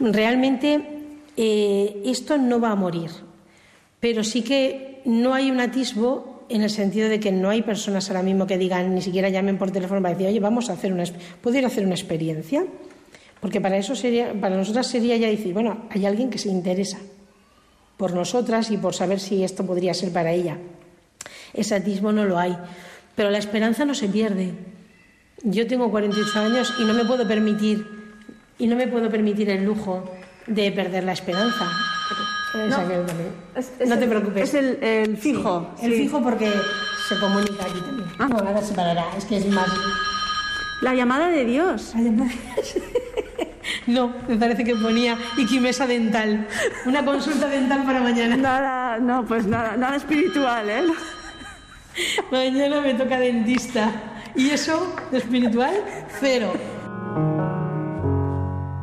Realmente eh, esto no va a morir, pero sí que no hay un atisbo en el sentido de que no hay personas ahora mismo que digan, ni siquiera llamen por teléfono para decir, oye, vamos a hacer una, ¿puedo a hacer una experiencia? Porque para eso sería, para nosotras sería ya decir, bueno, hay alguien que se interesa por nosotras y por saber si esto podría ser para ella. Ese atisbo no lo hay, pero la esperanza no se pierde. Yo tengo 48 años y no me puedo permitir y no me puedo permitir el lujo de perder la esperanza. No, te preocupes. Es el, fijo. el fijo porque se comunica aquí también. Ah. No, nada se parará. Es que es más. La llamada de Dios. No, me parece que ponía Iquimesa dental. Una consulta dental para mañana. Nada, no, pues nada, nada espiritual, ¿eh? Mañana me toca dentista. Y eso, de espiritual, cero.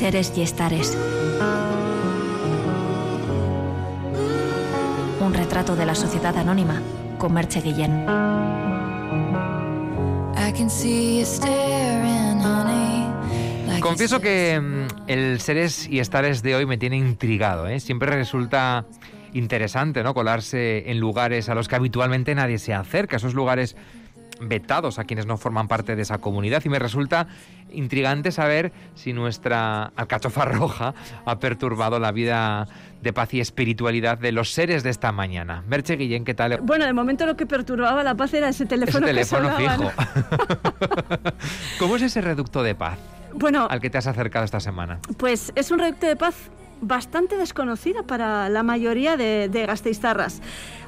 Seres y estares. Un retrato de la sociedad anónima con Merche Guillén. Confieso que mm, el Seres y Estares de hoy me tiene intrigado. ¿eh? Siempre resulta interesante ¿no? colarse en lugares a los que habitualmente nadie se acerca, esos lugares vetados a quienes no forman parte de esa comunidad y me resulta intrigante saber si nuestra alcachofa roja ha perturbado la vida de paz y espiritualidad de los seres de esta mañana. Merche Guillén, ¿qué tal? Bueno, de momento lo que perturbaba la paz era ese teléfono, ese teléfono fijo. ¿Cómo es ese reducto de paz bueno, al que te has acercado esta semana? Pues es un reducto de paz bastante desconocida para la mayoría de, de gasteiztarras.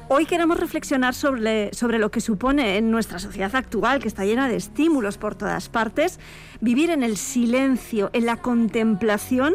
Hoy queremos reflexionar sobre, sobre lo que supone en nuestra sociedad actual, que está llena de estímulos por todas partes, vivir en el silencio, en la contemplación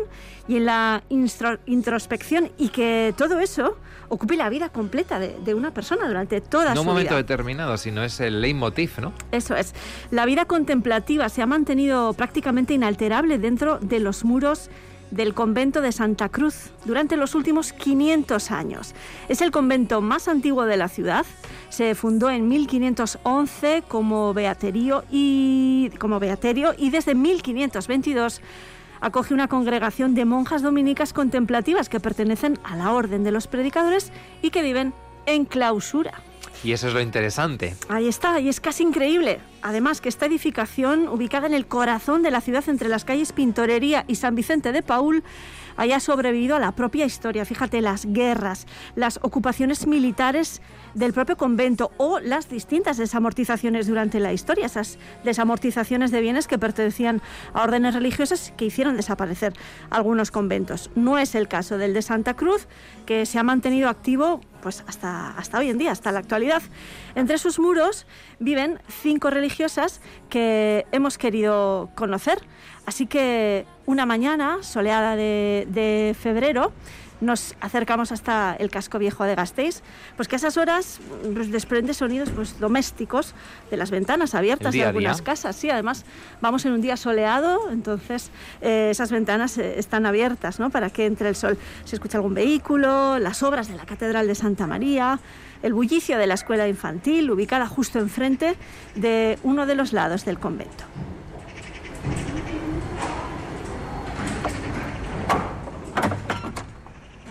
y en la introspección y que todo eso ocupe la vida completa de, una persona durante toda su vida. No un momento determinado, sino es el leitmotiv, ¿no? Eso es. La vida contemplativa se ha mantenido prácticamente inalterable dentro de los muros del convento de Santa Cruz durante los últimos 500 años. Es el convento más antiguo de la ciudad. Se fundó en 1511 como beaterio y, como beaterio y desde 1522 acoge una congregación de monjas dominicas contemplativas que pertenecen a la Orden de los Predicadores y que viven en clausura. Y eso es lo interesante. Ahí está, y es casi increíble. Además que esta edificación, ubicada en el corazón de la ciudad entre las calles Pintorería y San Vicente de Paul, haya sobrevivido a la propia historia. Fíjate, las guerras, las ocupaciones militares del propio convento o las distintas desamortizaciones durante la historia, esas desamortizaciones de bienes que pertenecían a órdenes religiosas que hicieron desaparecer algunos conventos. No es el caso del de Santa Cruz, que se ha mantenido activo pues hasta, hasta hoy en día, hasta la actualidad. Entre sus muros viven cinco religiosas que hemos querido conocer. Así que una mañana soleada de, febrero nos acercamos hasta el casco viejo de Gasteiz, pues que a esas horas pues, desprende sonidos pues, domésticos de las ventanas abiertas de algunas casas. Sí, además vamos en un día soleado, entonces eh, esas ventanas eh, están abiertas ¿no? para que entre el sol. Se escucha algún vehículo, las obras de la Catedral de Santa María, el bullicio de la escuela infantil, ubicada justo enfrente de uno de los lados del convento.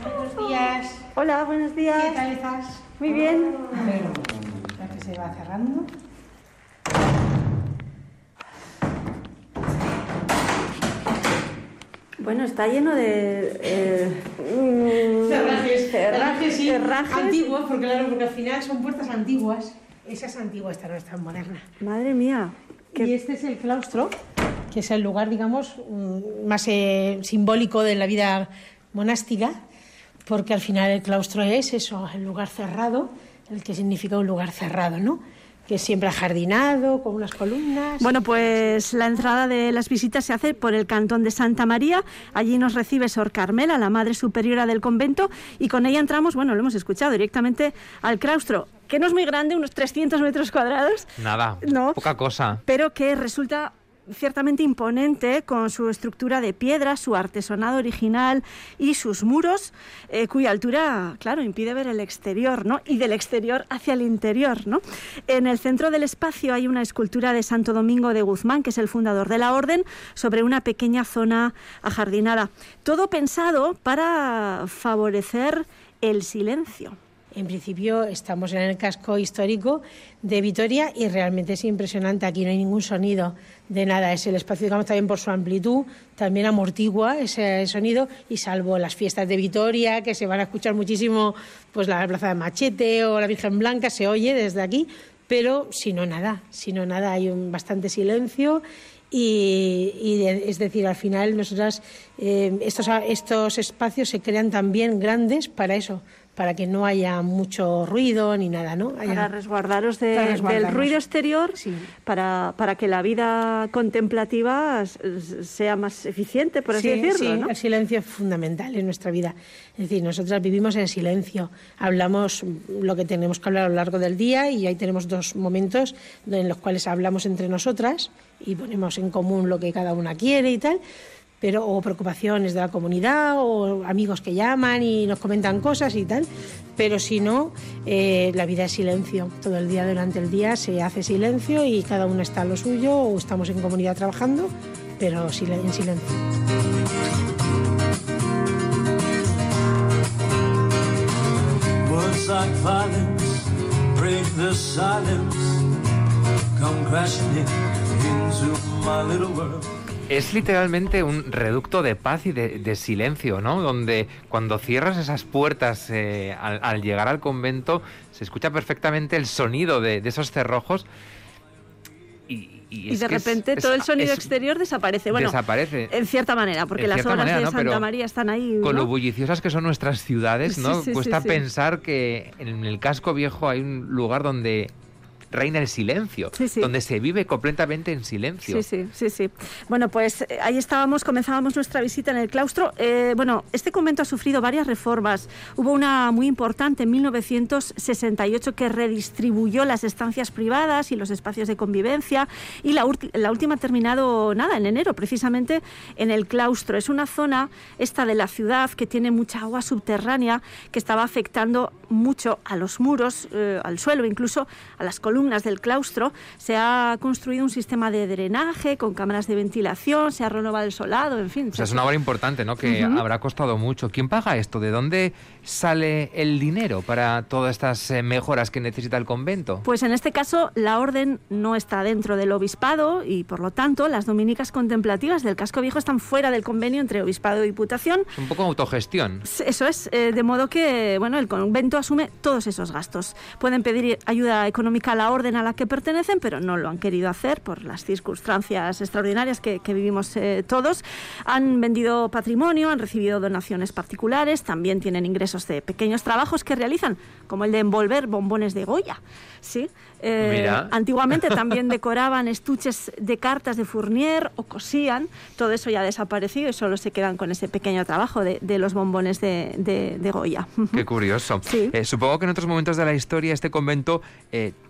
Buenos días. Hola, buenos días. ¿Qué tal estás? Muy bien. ya que se va cerrando. Bueno, está lleno de... Eh, mm, cerrajes, cerrajes, y antiguos, porque claro, porque al final son puertas antiguas. Esa es antigua, esta no es tan moderna. Madre mía. Y este es el claustro, que es el lugar, digamos, mm, más eh, simbólico de la vida monástica, porque al final el claustro es eso, el lugar cerrado, el que significa un lugar cerrado, ¿no? Que siempre ajardinado, con unas columnas. Bueno, pues la entrada de las visitas se hace por el cantón de Santa María. Allí nos recibe Sor Carmela, la madre superiora del convento, y con ella entramos, bueno, lo hemos escuchado, directamente al claustro, que no es muy grande, unos 300 metros cuadrados. Nada, no, poca cosa. Pero que resulta ciertamente imponente con su estructura de piedra, su artesonado original y sus muros, eh, cuya altura, claro, impide ver el exterior, ¿no? Y del exterior hacia el interior, ¿no? En el centro del espacio hay una escultura de Santo Domingo de Guzmán, que es el fundador de la orden, sobre una pequeña zona ajardinada. Todo pensado para favorecer el silencio. En principio estamos en el casco histórico de Vitoria y realmente es impresionante. Aquí no hay ningún sonido de nada. Es el espacio, digamos, también por su amplitud, también amortigua ese sonido y salvo las fiestas de Vitoria, que se van a escuchar muchísimo, pues la Plaza de Machete o la Virgen Blanca se oye desde aquí, pero si no nada, si no nada hay un bastante silencio y, es decir, al final nosotras eh, estos, estos espacios se crean también grandes para eso, para que no haya mucho ruido ni nada, ¿no? para resguardaros del ruido exterior, para, para que la vida contemplativa sea más eficiente, por así decirlo. Sí, el silencio es fundamental en nuestra vida. Es decir, nosotras vivimos en silencio, hablamos lo que tenemos que hablar a lo largo del día y ahí tenemos dos momentos en los cuales hablamos entre nosotras y ponemos en común lo que cada una quiere y tal pero o preocupaciones de la comunidad o amigos que llaman y nos comentan cosas y tal, pero si no, eh, la vida es silencio. Todo el día durante el día se hace silencio y cada uno está a lo suyo o estamos en comunidad trabajando, pero en silencio. Es literalmente un reducto de paz y de, silencio, ¿no? Donde cuando cierras esas puertas eh, al, llegar al convento se escucha perfectamente el sonido de, esos cerrojos y, de repente todo el sonido exterior desaparece. Bueno, desaparece. En cierta manera, porque las obras de Santa María están ahí. Con lo bulliciosas que son nuestras ciudades, ¿no? Cuesta pensar que en el casco viejo hay un lugar donde reina el silencio, donde se vive completamente en silencio. Sí, sí, sí, sí. Bueno, pues eh, ahí estábamos, comenzábamos nuestra visita en el claustro. Eh, bueno, este convento ha sufrido varias reformas. Hubo una muy importante en 1968 que redistribuyó las estancias privadas y los espacios de convivencia y la, la última ha terminado, nada, en enero, precisamente en el claustro. Es una zona, esta de la ciudad, que tiene mucha agua subterránea, que estaba afectando mucho a los muros, eh, al suelo, incluso a las columnas del claustro se ha construido un sistema de drenaje con cámaras de ventilación, se ha renovado el solado, en fin. O sea, es una obra importante, ¿no? Que habrá costado mucho. ¿Quién paga esto? ¿De dónde sale el dinero para todas estas eh, mejoras que necesita el convento? Pues en este caso la orden no está dentro del obispado y por lo tanto las dominicas contemplativas del casco viejo están fuera del convenio entre obispado y diputación. Es un poco autogestión. Eso es, eh, de modo que bueno, el convento asume todos esos gastos. Pueden pedir ayuda económica a la orden a la que pertenecen, pero no lo han querido hacer por las circunstancias extraordinarias que, vivimos eh, todos. Han vendido patrimonio, han recibido donaciones particulares, también tienen ingresos de pequeños trabajos que realizan, como el de envolver bombones de Goya. ¿sí? Eh, antiguamente también decoraban estuches de cartas de Fournier o cosían. Todo eso ya ha desaparecido y solo se quedan con ese pequeño trabajo de, los bombones de, Goya. Qué curioso. Eh, supongo que en otros momentos de la historia este convento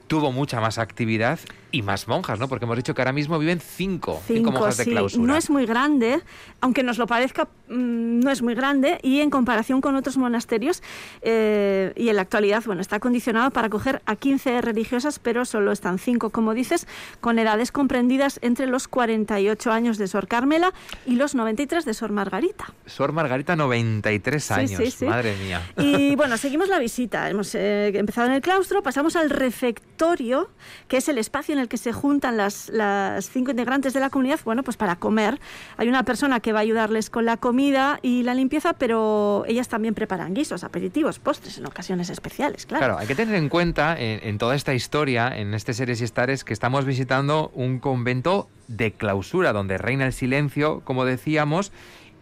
tuvo mucha más actividad y más monjas, ¿no? Porque hemos dicho que ahora mismo viven cinco, cinco, monjas de clausura. No es muy grande, aunque nos lo parezca, mm, no es muy grande y en comparación con otros monasterios eh, y en la actualidad, bueno, está condicionado para acoger a 15 religiosas, pero solo están cinco, como dices, con edades comprendidas entre los 48 años de Sor Carmela y los 93 de Sor Margarita. Sor Margarita, 93 años, madre mía. Y bueno, seguimos la visita. Hemos eh, empezado en el claustro, pasamos al refectorio, que es el espacio en el que se juntan las, las cinco integrantes de la comunidad, bueno, pues para comer. Hay una persona que va a ayudarles con la comida y la limpieza, pero ellas también preparan guisos, aperitivos, postres en ocasiones especiales, claro. Claro, hay que tener en cuenta en, toda esta historia, en este Seres y Estares, que estamos visitando un convento de clausura, donde reina el silencio, como decíamos,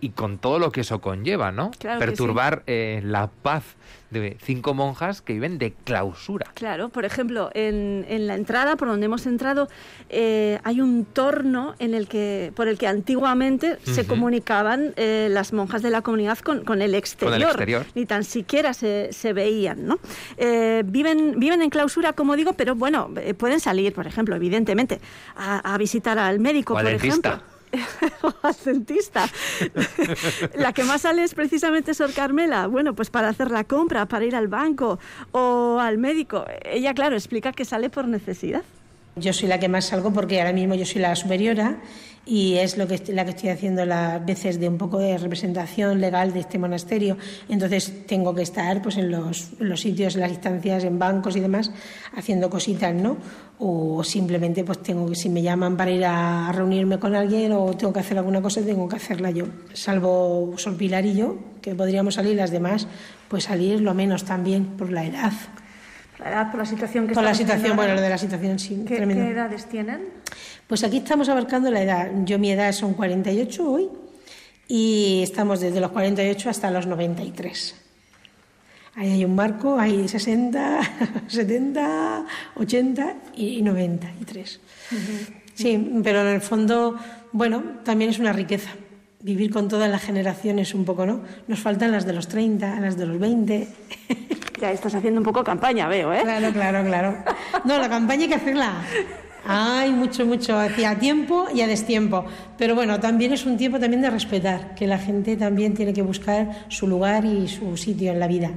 y con todo lo que eso conlleva, ¿no? Perturbar eh, la paz de cinco monjas que viven de clausura. Claro, por ejemplo, en, la entrada, por donde hemos entrado, eh, hay un torno en el que, por el que antiguamente se comunicaban eh, las monjas de la comunidad con, el exterior. Ni tan siquiera se, veían, ¿no? viven, viven en clausura, como digo, pero bueno, pueden salir, por ejemplo, evidentemente, a, visitar al médico, por ejemplo al dentista. la que más sale es precisamente Sor Carmela. Bueno, pues para hacer la compra, para ir al banco o al médico. Ella, claro, explica que sale por necesidad. Yo soy la que más salgo porque ahora mismo yo soy la superiora y es lo que la que estoy haciendo las veces de un poco de representación legal de este monasterio. Entonces tengo que estar pues en los, los sitios, en las instancias, en bancos y demás, haciendo cositas, ¿no? O simplemente pues tengo que si me llaman para ir a reunirme con alguien o tengo que hacer alguna cosa, tengo que hacerla yo. Salvo Sol Pilar y yo, que podríamos salir las demás, pues salir lo menos también por la edad la edad, por la situación que Por la situación, bueno, lo de la situación, sí. ¿Qué, ¿Qué edades tienen? Pues aquí estamos abarcando la edad. Yo mi edad son 48 hoy y estamos desde los 48 hasta los 93. Ahí hay un marco, hay 60, 70, 80 y 93. Sí, pero en el fondo, bueno, también es una riqueza. Vivir con todas las generaciones un poco, ¿no? Nos faltan las de los 30, las de los 20. Ya estás haciendo un poco campaña, veo, ¿eh? Claro, claro, claro. No, la campaña hay que hacerla. Hay mucho, mucho, hacia tiempo y a destiempo. Pero bueno, también es un tiempo también de respetar, que la gente también tiene que buscar su lugar y su sitio en la vida.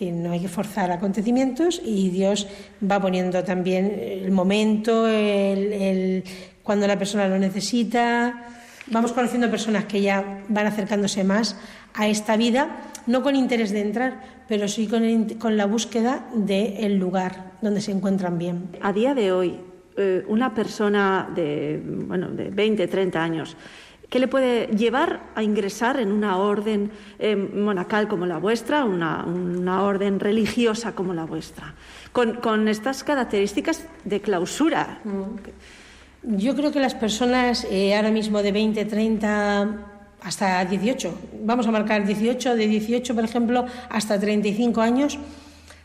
Es no hay que forzar acontecimientos y Dios va poniendo también el momento, el, cuando la persona lo necesita. Vamos conociendo personas que ya van acercándose más a esta vida, no con interés de entrar, pero sí con, la búsqueda del lugar donde se encuentran bien. A día de hoy, eh, una persona de, bueno, de 20, 30 años, ¿qué le puede llevar a ingresar en una orden eh, monacal como la vuestra, una, orden religiosa como la vuestra, con, estas características de clausura? Mm. Yo creo que las personas eh, ahora mismo de 20, 30 hasta 18, vamos a marcar 18, de 18, por ejemplo, hasta 35 años,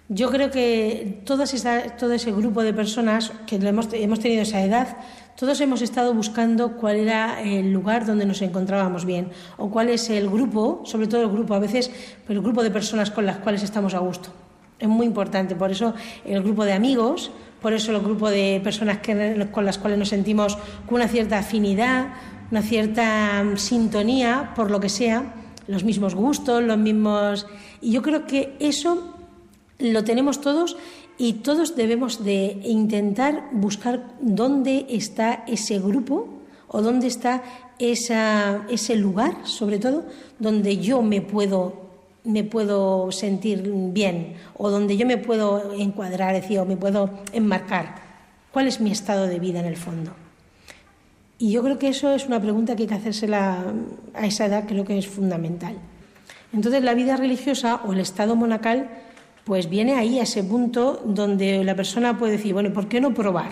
yo creo que todas todo ese grupo de personas que hemos, hemos tenido esa edad, todos hemos estado buscando cuál era el lugar donde nos encontrábamos bien o cuál es el grupo, sobre todo el grupo a veces, pero el grupo de personas con las cuales estamos a gusto. Es muy importante, por eso el grupo de amigos, por eso el grupo de personas con las cuales nos sentimos con una cierta afinidad, una cierta mm, sintonía, por lo que sea, los mismos gustos, los mismos... Y yo creo que eso lo tenemos todos y todos debemos de intentar buscar dónde está ese grupo o dónde está esa, ese lugar, sobre todo, donde yo me puedo me puedo sentir bien o donde yo me puedo encuadrar, decir, o me puedo enmarcar. ¿Cuál es mi estado de vida en el fondo? Y yo creo que eso es una pregunta que hay que hacérsela a esa edad, creo que es fundamental. Entonces la vida religiosa o el estado monacal pues viene ahí a ese punto donde la persona puede decir, bueno, ¿por qué no probar?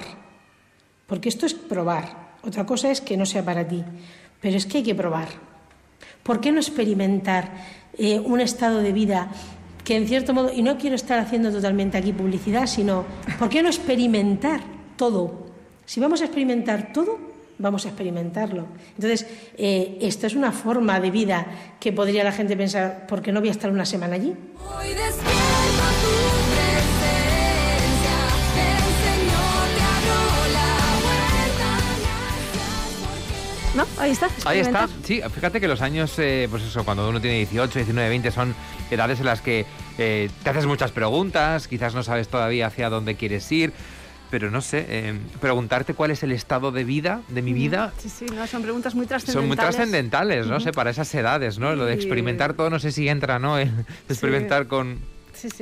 Porque esto es probar. Otra cosa es que no sea para ti, pero es que hay que probar. ¿Por qué no experimentar eh, un estado de vida que en cierto modo, y no quiero estar haciendo totalmente aquí publicidad, sino, ¿por qué no experimentar todo? Si vamos a experimentar todo, vamos a experimentarlo. Entonces, eh, esto es una forma de vida que podría la gente pensar, ¿por qué no voy a estar una semana allí? ¿No? Ahí está. Ahí está. Sí, fíjate que los años, eh, pues eso, cuando uno tiene 18, 19, 20, son edades en las que eh, te haces muchas preguntas, quizás no sabes todavía hacia dónde quieres ir pero no sé, eh, preguntarte cuál es el estado de vida, de mi vida. Sí, sí, no, son preguntas muy trascendentales. Son muy trascendentales, no sé, para esas edades, ¿no? Lo de experimentar todo, no sé si entra, ¿no? experimentar con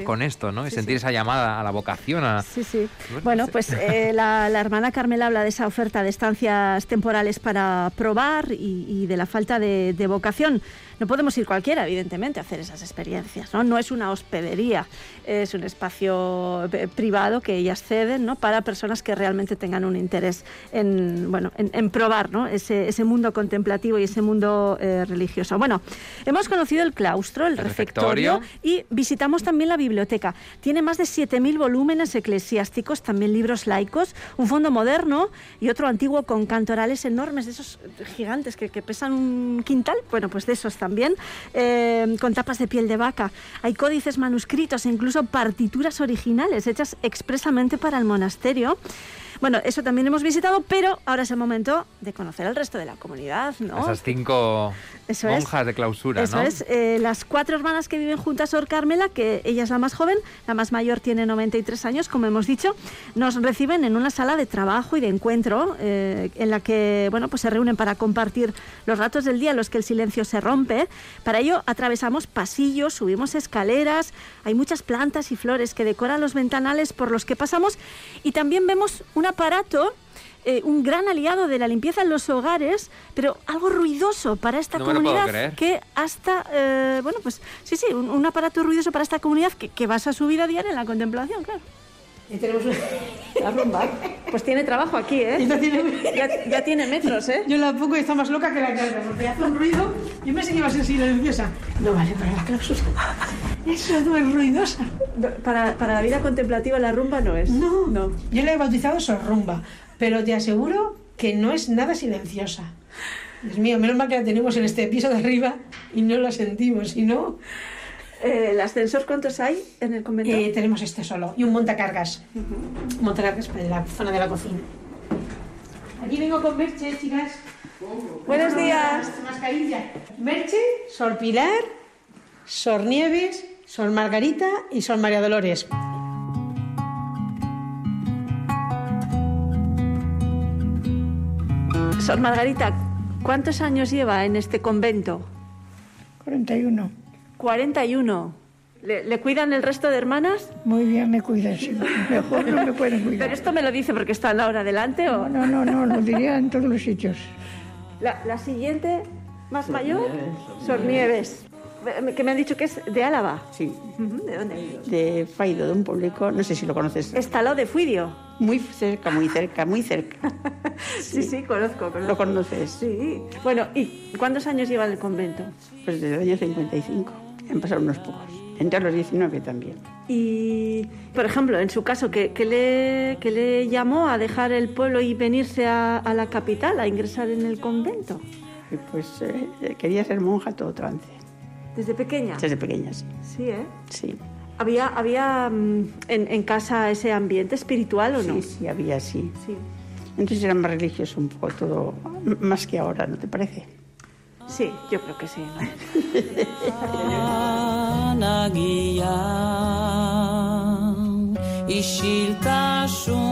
con esto, ¿no? Y sentir esa llamada a la vocación. A... Sí, sí. Bueno, pues eh, la, hermana Carmela habla de esa oferta de estancias temporales para probar y, de la falta de, de vocación. No podemos ir cualquiera, evidentemente, a hacer esas experiencias. ¿no? no es una hospedería, es un espacio eh, privado que ellas ceden ¿no? para personas que realmente tengan un interés en, bueno, en, probar ¿no? ese, ese, mundo contemplativo y ese mundo eh, religioso. Bueno, hemos conocido el claustro, el, refectorio, y visitamos también la biblioteca. Tiene más de 7.000 volúmenes eclesiásticos, también libros laicos, un fondo moderno y otro antiguo con cantorales enormes, de esos gigantes que, que pesan un quintal. Bueno, pues de esos también eh, con tapas de piel de vaca. Hay códices manuscritos e incluso partituras originales hechas expresamente para el monasterio. Bueno, eso también hemos visitado, pero ahora es el momento de conocer al resto de la comunidad, ¿no? Esas cinco monjas de clausura, Eso es. Eh, las cuatro hermanas que viven juntas Sor Carmela, que ella es la más joven, la más mayor tiene 93 años, como hemos dicho, nos reciben en una sala de trabajo y de encuentro eh, en la que, bueno, pues se reúnen para compartir los ratos del día en los que el silencio se rompe. Para ello atravesamos pasillos, subimos escaleras, hay muchas plantas y flores que decoran los ventanales por los que pasamos y también vemos una aparato eh, un gran aliado de la limpieza en los hogares, pero algo ruidoso para esta comunidad que hasta, eh, bueno, pues sí, sí, un, aparato ruidoso para esta comunidad que, que basa su vida diaria en la contemplación, claro. Y tenemos la rumba. Pues tiene trabajo aquí, ¿eh? Ya, tiene metros, ¿eh? Yo la pongo y está más loca que la carga, porque hace un ruido. Yo pensé que iba a ser silenciosa. No vale para la clausura. Eso no es ruidosa. Para, para la vida contemplativa la rumba no es. No, no. Yo la he bautizado rumba, pero te aseguro que no es nada silenciosa. Dios mío, menos mal que la tenemos en este piso de arriba y no la sentimos, si no... Eh, ¿El ascensor cuántos hay en el convento? Eh, tenemos este solo y un montacargas. Un montacargas en la zona de la cocina. Aquí vengo con Merche, chicas. Buenos días. Mascarilla. Merche, Sor Pilar, Sor Nieves, Sor Margarita y Sor María Dolores. Sor Margarita, ¿cuántos años lleva en este convento? 41. 41. ¿Le, cuidan el resto de hermanas? Muy bien, me cuidan, sí. Mejor no me pueden cuidar. ¿Pero esto me lo dice porque está Laura delante o...? No, no, no, lo diría en todos los sitios. La, siguiente, más mayor, Sor Nieves, que me han dicho que es de Álava. Sí. ¿De dónde? De Faido, de un público, no sé si lo conoces. Está lo de Fuidio. Muy cerca, muy cerca, muy cerca. sí, sí, conozco, conozco, ¿Lo conoces? Sí. Bueno, ¿y cuántos años lleva el convento? Pues desde el año 55 han pasado unos pocos. Entre los 19 también. Y, por ejemplo, en su caso, ¿qué, le, le, llamó a dejar el pueblo y venirse a, la capital, a ingresar en el convento? Pues eh, quería ser monja todo trance. ¿Desde pequeña? Desde pequeña, sí. Sí, ¿eh? Sí. ¿Había, había mm, en, casa ese ambiente espiritual o no? Sí, sí, había, sí. sí. Entonces era más religioso un poco todo, más que ahora, ¿no te parece? Sí, yo creo que sí.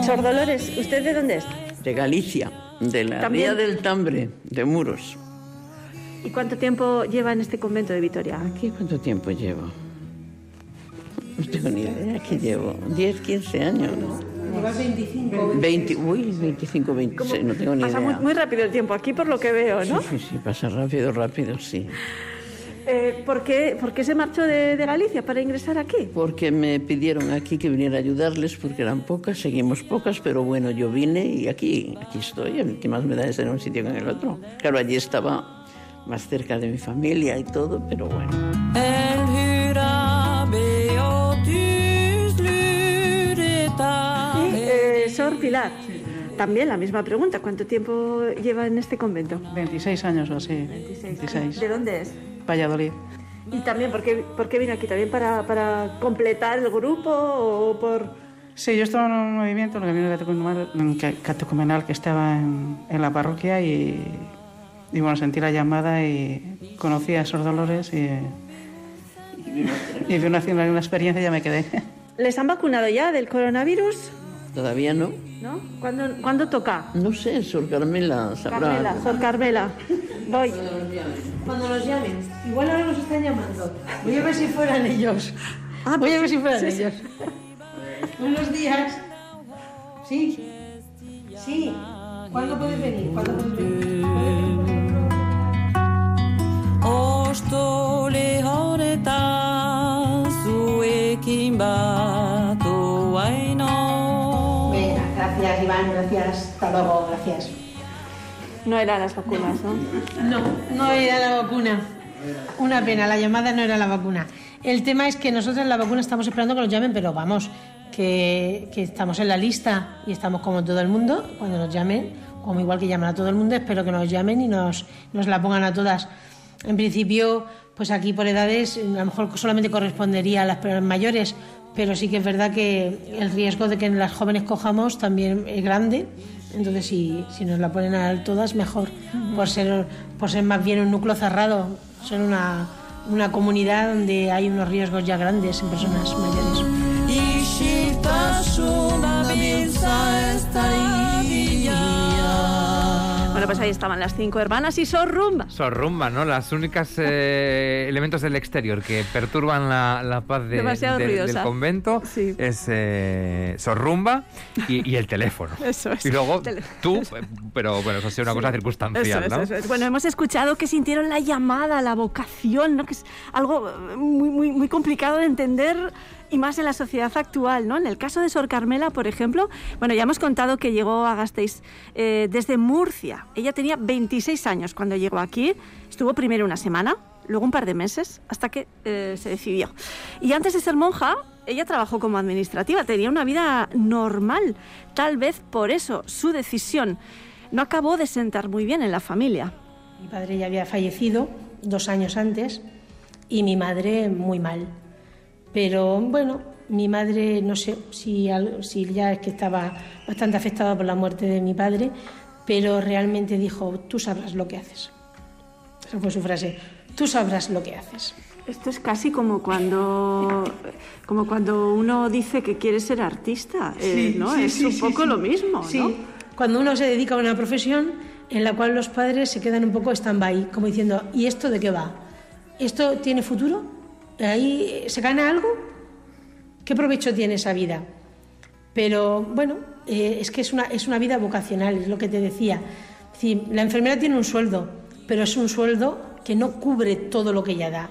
Sor Dolores, ¿usted de dónde es? De Galicia, de la Vía del Tambre, de Muros. ¿Y cuánto tiempo lleva en este convento de Vitoria? ¿Aquí cuánto tiempo llevo? No tengo ni idea, aquí llevo 10, 15 años. ¿no? 25. 20, uy, 25, 26, no tengo ni pasa idea. Pasa muy, rápido el tiempo aquí por lo que veo, ¿no? Sí, sí, sí pasa rápido, rápido, sí. Eh, ¿por, qué, ¿por, qué, se marchó de, de, Galicia para ingresar aquí? Porque me pidieron aquí que viniera a ayudarles porque eran pocas, seguimos pocas, pero bueno, yo vine y aquí, aquí estoy. ¿Qué más me da de en un sitio que en el otro? Claro, allí estaba más cerca de mi familia y todo, pero bueno. Sor Pilar. También la misma pregunta, ¿cuánto tiempo lleva en este convento? 26 años o así. 26. ¿De dónde es? Valladolid. ¿Y también por qué, por qué vino aquí? ¿También para, para completar el grupo o por...? Sí, yo estaba en un movimiento, el camino catecumenal, que estaba en, en la parroquia y, y, bueno, sentí la llamada y conocí a Sor Dolores y, y, una, una experiencia y ya me quedé. ¿Les han vacunado ya del coronavirus? Todavía no. ¿No? ¿Cuándo, ¿Cuándo, toca? No sé, Sor Carmela sabrá. Carmela, Sor Carmela. Voy. Cuando los llamen. Igual ahora nos están llamando. Voy a ver si fueran ellos. Ah, Voy a ver si fueran ellos. Buenos días. Sí. Sí. ¿Cuándo puedes venir? ¿Cuándo puedes venir? Zuekin batu Iván, gracias. Hasta luego, gracias. No eran las vacunas, ¿no? No, no era la vacuna. Una pena, la llamada no era la vacuna. El tema es que nosotros la vacuna estamos esperando que nos llamen, pero vamos, que, estamos en la lista y estamos como todo el mundo. Cuando nos llamen, como igual que llaman a todo el mundo, espero que nos llamen y nos, nos la pongan a todas. En principio, pues aquí por edades, a lo mejor solamente correspondería a las mayores, pero sí que es verdad que el riesgo de que las jóvenes cojamos también es grande. Entonces, si, si nos la ponen a todas, mejor, por, ser, por ser más bien un núcleo cerrado, ser una, una comunidad donde hay unos riesgos ya grandes en personas mayores. Pues ahí estaban las cinco hermanas y Sorrumba. Sorrumba, ¿no? Las únicas eh, elementos del exterior que perturban la, paz del convento es eh, Sorrumba y, el teléfono. Eso es. Y luego tú, pero bueno, eso ha sido una cosa circunstancial, ¿no? Bueno, hemos escuchado que sintieron la llamada, la vocación, ¿no? Que es algo muy, muy, muy complicado de entender y más en la sociedad actual, ¿no? En el caso de Sor Carmela, por ejemplo, bueno, ya hemos contado que llegó a Gasteiz eh, desde Murcia. Ella tenía 26 años cuando llegó aquí, estuvo primero una semana, luego un par de meses, hasta que eh, se decidió. Y antes de ser monja, ella trabajó como administrativa, tenía una vida normal. Tal vez por eso su decisión no acabó de sentar muy bien en la familia. Mi padre ya había fallecido dos años antes y mi madre muy mal. Pero bueno, mi madre, no sé si, si ya es que estaba bastante afectada por la muerte de mi padre, pero realmente dijo, tú sabrás lo que haces. Esa fue su frase, tú sabrás lo que haces. Esto es casi como cuando, como cuando uno dice que quiere ser artista, eh, ¿no? es un poco lo mismo, ¿no? Cuando uno se dedica a una profesión en la cual los padres se quedan un poco stand-by, como diciendo, ¿y esto de qué va? ¿Esto tiene futuro? Ahí se gana algo, ¿qué provecho tiene esa vida? Pero bueno, eh, es que es una, es una vida vocacional, es lo que te decía. la enfermera tiene un sueldo, pero es un sueldo que no cubre todo lo que ella da.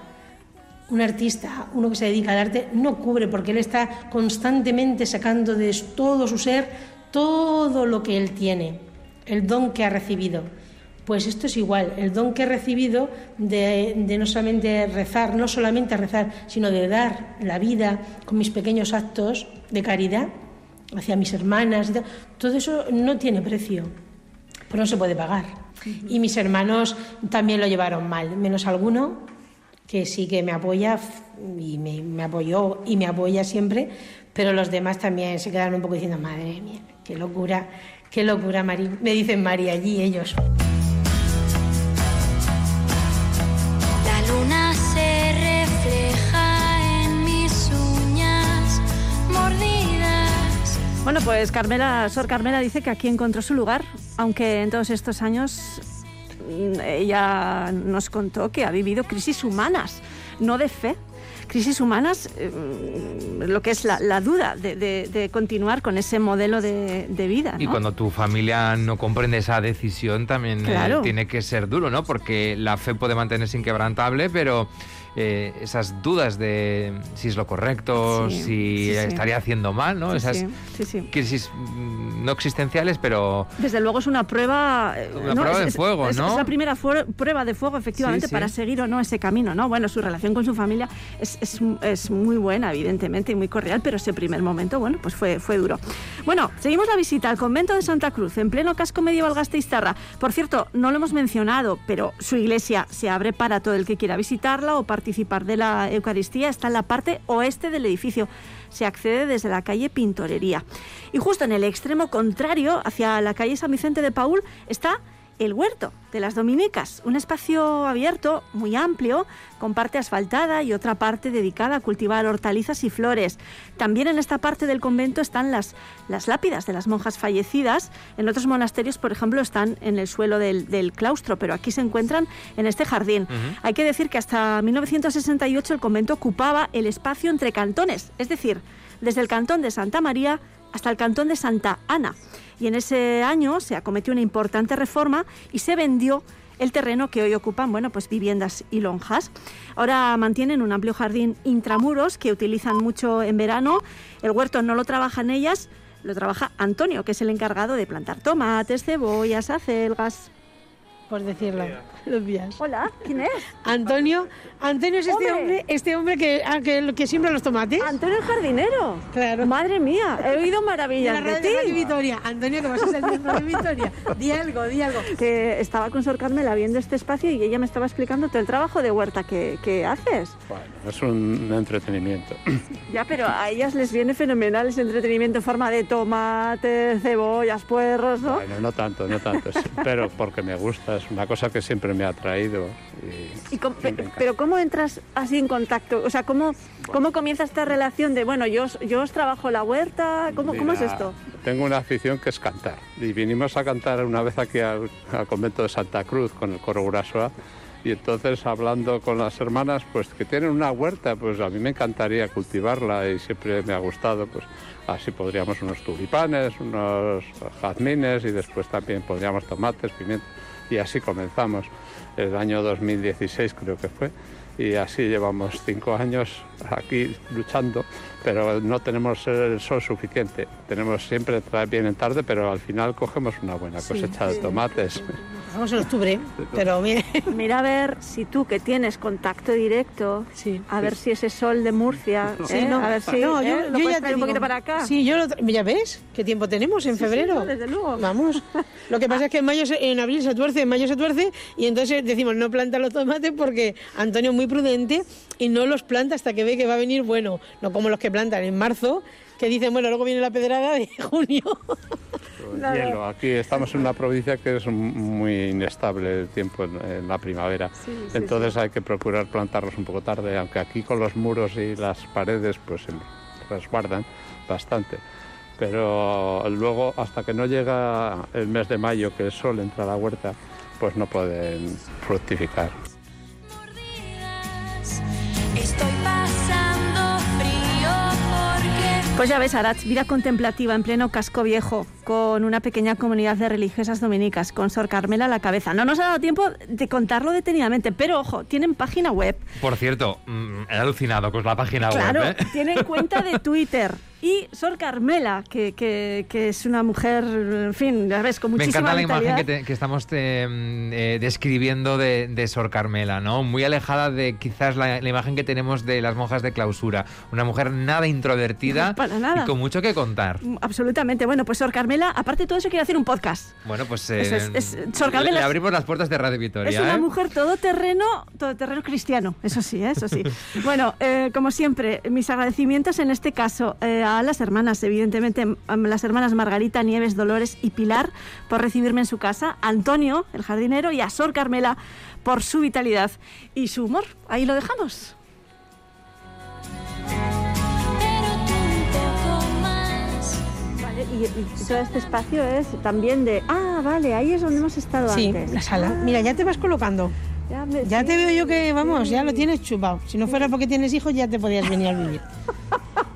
Un artista, uno que se dedica al arte, no cubre porque él está constantemente sacando de todo su ser todo lo que él tiene, el don que ha recibido. Pues esto es igual, el don que he recibido de, no solamente rezar, no solamente rezar, sino de dar la vida con mis pequeños actos de caridad hacia mis hermanas, todo eso no tiene precio, pero no se puede pagar. Y mis hermanos también lo llevaron mal, menos alguno que sí que me apoya y me, me apoyó y me apoya siempre, pero los demás también se quedaron un poco diciendo, madre mía, qué locura, qué locura, Mari. Me dicen Mari allí ellos. Bueno, pues Carmela, Sor Carmela dice que aquí encontró su lugar, aunque en todos estos años mm, ella nos contó que ha vivido crisis humanas, no de fe, crisis humanas, eh, lo que es la, duda de, continuar con ese modelo de, vida. Y cuando tu familia no comprende esa decisión, también eh, tiene que ser duro, ¿no? Porque la fe puede mantenerse inquebrantable, pero eh, esas dudas de si es lo correcto, si estaría haciendo mal, ¿no? Esas crisis mm, no existenciales, pero... Desde luego es una prueba... Eh, prueba de fuego, ¿no? Es, la primera prueba de fuego, efectivamente, para seguir o no ese camino, ¿no? Bueno, su relación con su familia es, es, muy buena, evidentemente, y muy cordial, pero ese primer momento, bueno, pues fue, fue duro. Bueno, seguimos la visita al convento de Santa Cruz, en pleno casco medieval Gasteiztarra. Por cierto, no lo hemos mencionado, pero su iglesia se abre para todo el que quiera visitarla o participar participar de la Eucaristía está en la parte oeste del edificio. Se accede desde la calle Pintorería. Y justo en el extremo contrario, hacia la calle San Vicente de Paul, está el huerto de las Dominicas, un espacio abierto muy amplio, con parte asfaltada y otra parte dedicada a cultivar hortalizas y flores. También en esta parte del convento están las, las lápidas de las monjas fallecidas. En otros monasterios, por ejemplo, están en el suelo del, claustro, pero aquí se encuentran en este jardín. Hay que decir que hasta 1968 el convento ocupaba el espacio entre cantones, es decir, desde el cantón de Santa María hasta el cantón de Santa Ana y en ese año se acometió una importante reforma y se vendió el terreno que hoy ocupan, bueno, pues viviendas y lonjas. Ahora mantienen un amplio jardín intramuros que utilizan mucho en verano. El huerto no lo trabajan ellas, lo trabaja Antonio, que es el encargado de plantar tomates, cebollas, acelgas por decirlo. Los días. Hola, ¿quién es? Antonio. Antonio es este hombre, este hombre que, ah, que, que siembra los tomates. Antonio el jardinero. Claro. Madre mía, he oído maravillas de, ti. Radio Vitoria. Antonio, que vas a salir de Radio Vitoria. Di algo, di algo. Que estaba con Sor Carmela viendo este espacio y ella me estaba explicando todo el trabajo de huerta que, que haces. Bueno, es un entretenimiento. Ya, pero a ellas les viene fenomenal ese entretenimiento en forma de tomates, cebollas, puerros, ¿no? Bueno, no tanto, no tanto, pero porque me gusta es una cosa que siempre me ha atraído. Y, pero ¿cómo entras así en contacto? O sea, ¿cómo, cómo comienza esta relación de, bueno, yo, yo os trabajo la huerta? ¿Cómo, ¿Cómo es esto? Tengo una afición que es cantar. Y vinimos a cantar una vez aquí al, convento de Santa Cruz con el coro Urasoa. Y entonces hablando con las hermanas, pues que tienen una huerta, pues a mí me encantaría cultivarla y siempre me ha gustado, pues así podríamos unos tulipanes, unos jazmines y después también podríamos tomates, pimientos y así comenzamos. El año 2016 creo que fue y así llevamos cinco años aquí luchando, pero no tenemos el sol suficiente. Tenemos siempre, vienen tarde, pero al final cogemos una buena cosecha de tomates. Vamos en octubre, pero mire. Mira a ver si tú que tienes contacto directo, a ver si ese sol de Murcia, sí, ¿eh? a ver si no, yo, ¿eh? ya te un poquito para acá. Sí, yo ya ves, qué tiempo tenemos en febrero. desde luego. Vamos. Lo que pasa es que en mayo, en abril se tuerce, en mayo se tuerce y entonces decimos no planta los tomates porque Antonio es muy prudente y no los planta hasta que ve que va a venir bueno, no como los que plantan en marzo que dicen, bueno, luego viene la pedrada de junio. hielo. Aquí estamos en una provincia que es muy inestable el tiempo en, la primavera. Entonces hay que procurar plantarlos un poco tarde, aunque aquí con los muros y las paredes pues se resguardan bastante. Pero luego, hasta que no llega el mes de mayo, que el sol entra a la huerta, pues no pueden fructificar. Estoy Pues ya ves, Arach, vida contemplativa en pleno casco viejo, con una pequeña comunidad de religiosas dominicas, con Sor Carmela a la cabeza. No nos ha dado tiempo de contarlo detenidamente, pero ojo, tienen página web. Por cierto, mm, he alucinado con la página web. Claro, ¿eh? tienen cuenta de Twitter. Y Sor Carmela, que, que, que, es una mujer, en fin, ya ves, con muchísima Me encanta la imagen que, estamos mm, eh, describiendo de, de, Sor Carmela, ¿no? Muy alejada de quizás la, imagen que tenemos de las monjas de clausura. Una mujer nada introvertida y con mucho que contar. Mm, absolutamente. Bueno, pues Sor Carmela, aparte de todo eso, quiere hacer un podcast. Bueno, pues eh, Sor Carmela le, abrimos las puertas de Radio Victoria. Es una ¿eh? mujer todoterreno, todoterreno cristiano, eso sí, eso sí. bueno, como siempre, mis agradecimientos en este caso a las hermanas, evidentemente, las hermanas Margarita, Nieves, Dolores y Pilar por recibirme en su casa, Antonio, el jardinero, y a Sor Carmela por su vitalidad y su humor. Ahí lo dejamos. Y, todo este espacio es también de... Ah, vale, ahí es donde hemos estado antes. Sí, la sala. Mira, ya te vas colocando. Ya, te veo yo que, vamos, ya lo tienes chupado. Si no fuera porque tienes hijos, ya te podías venir a vivir.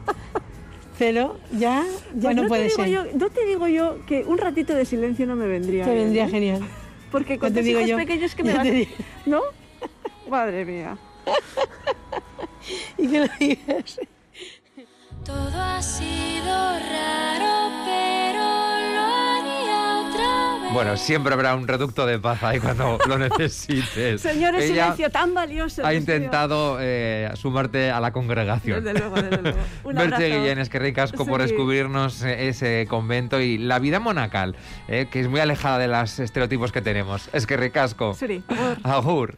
pero ya, ya pues no, puede ser. Yo, no te digo yo que un ratito de silencio no me vendría. Te vendría ¿eh? genial. Porque con tus hijos pequeños que me. ¿No? Madre mía. y que lo digas. Todo ha sido raro, bueno, siempre habrá un reducto de paz ahí cuando lo necesites. Señores, silencio tan valioso. Ha intentado eh, sumarte a la congregación. Desde luego, desde luego. Un Guillén, es que ricasco por descubrirnos ese convento y la vida monacal, eh, que es muy alejada de los estereotipos que tenemos. Es que ricasco. Sí, Agur.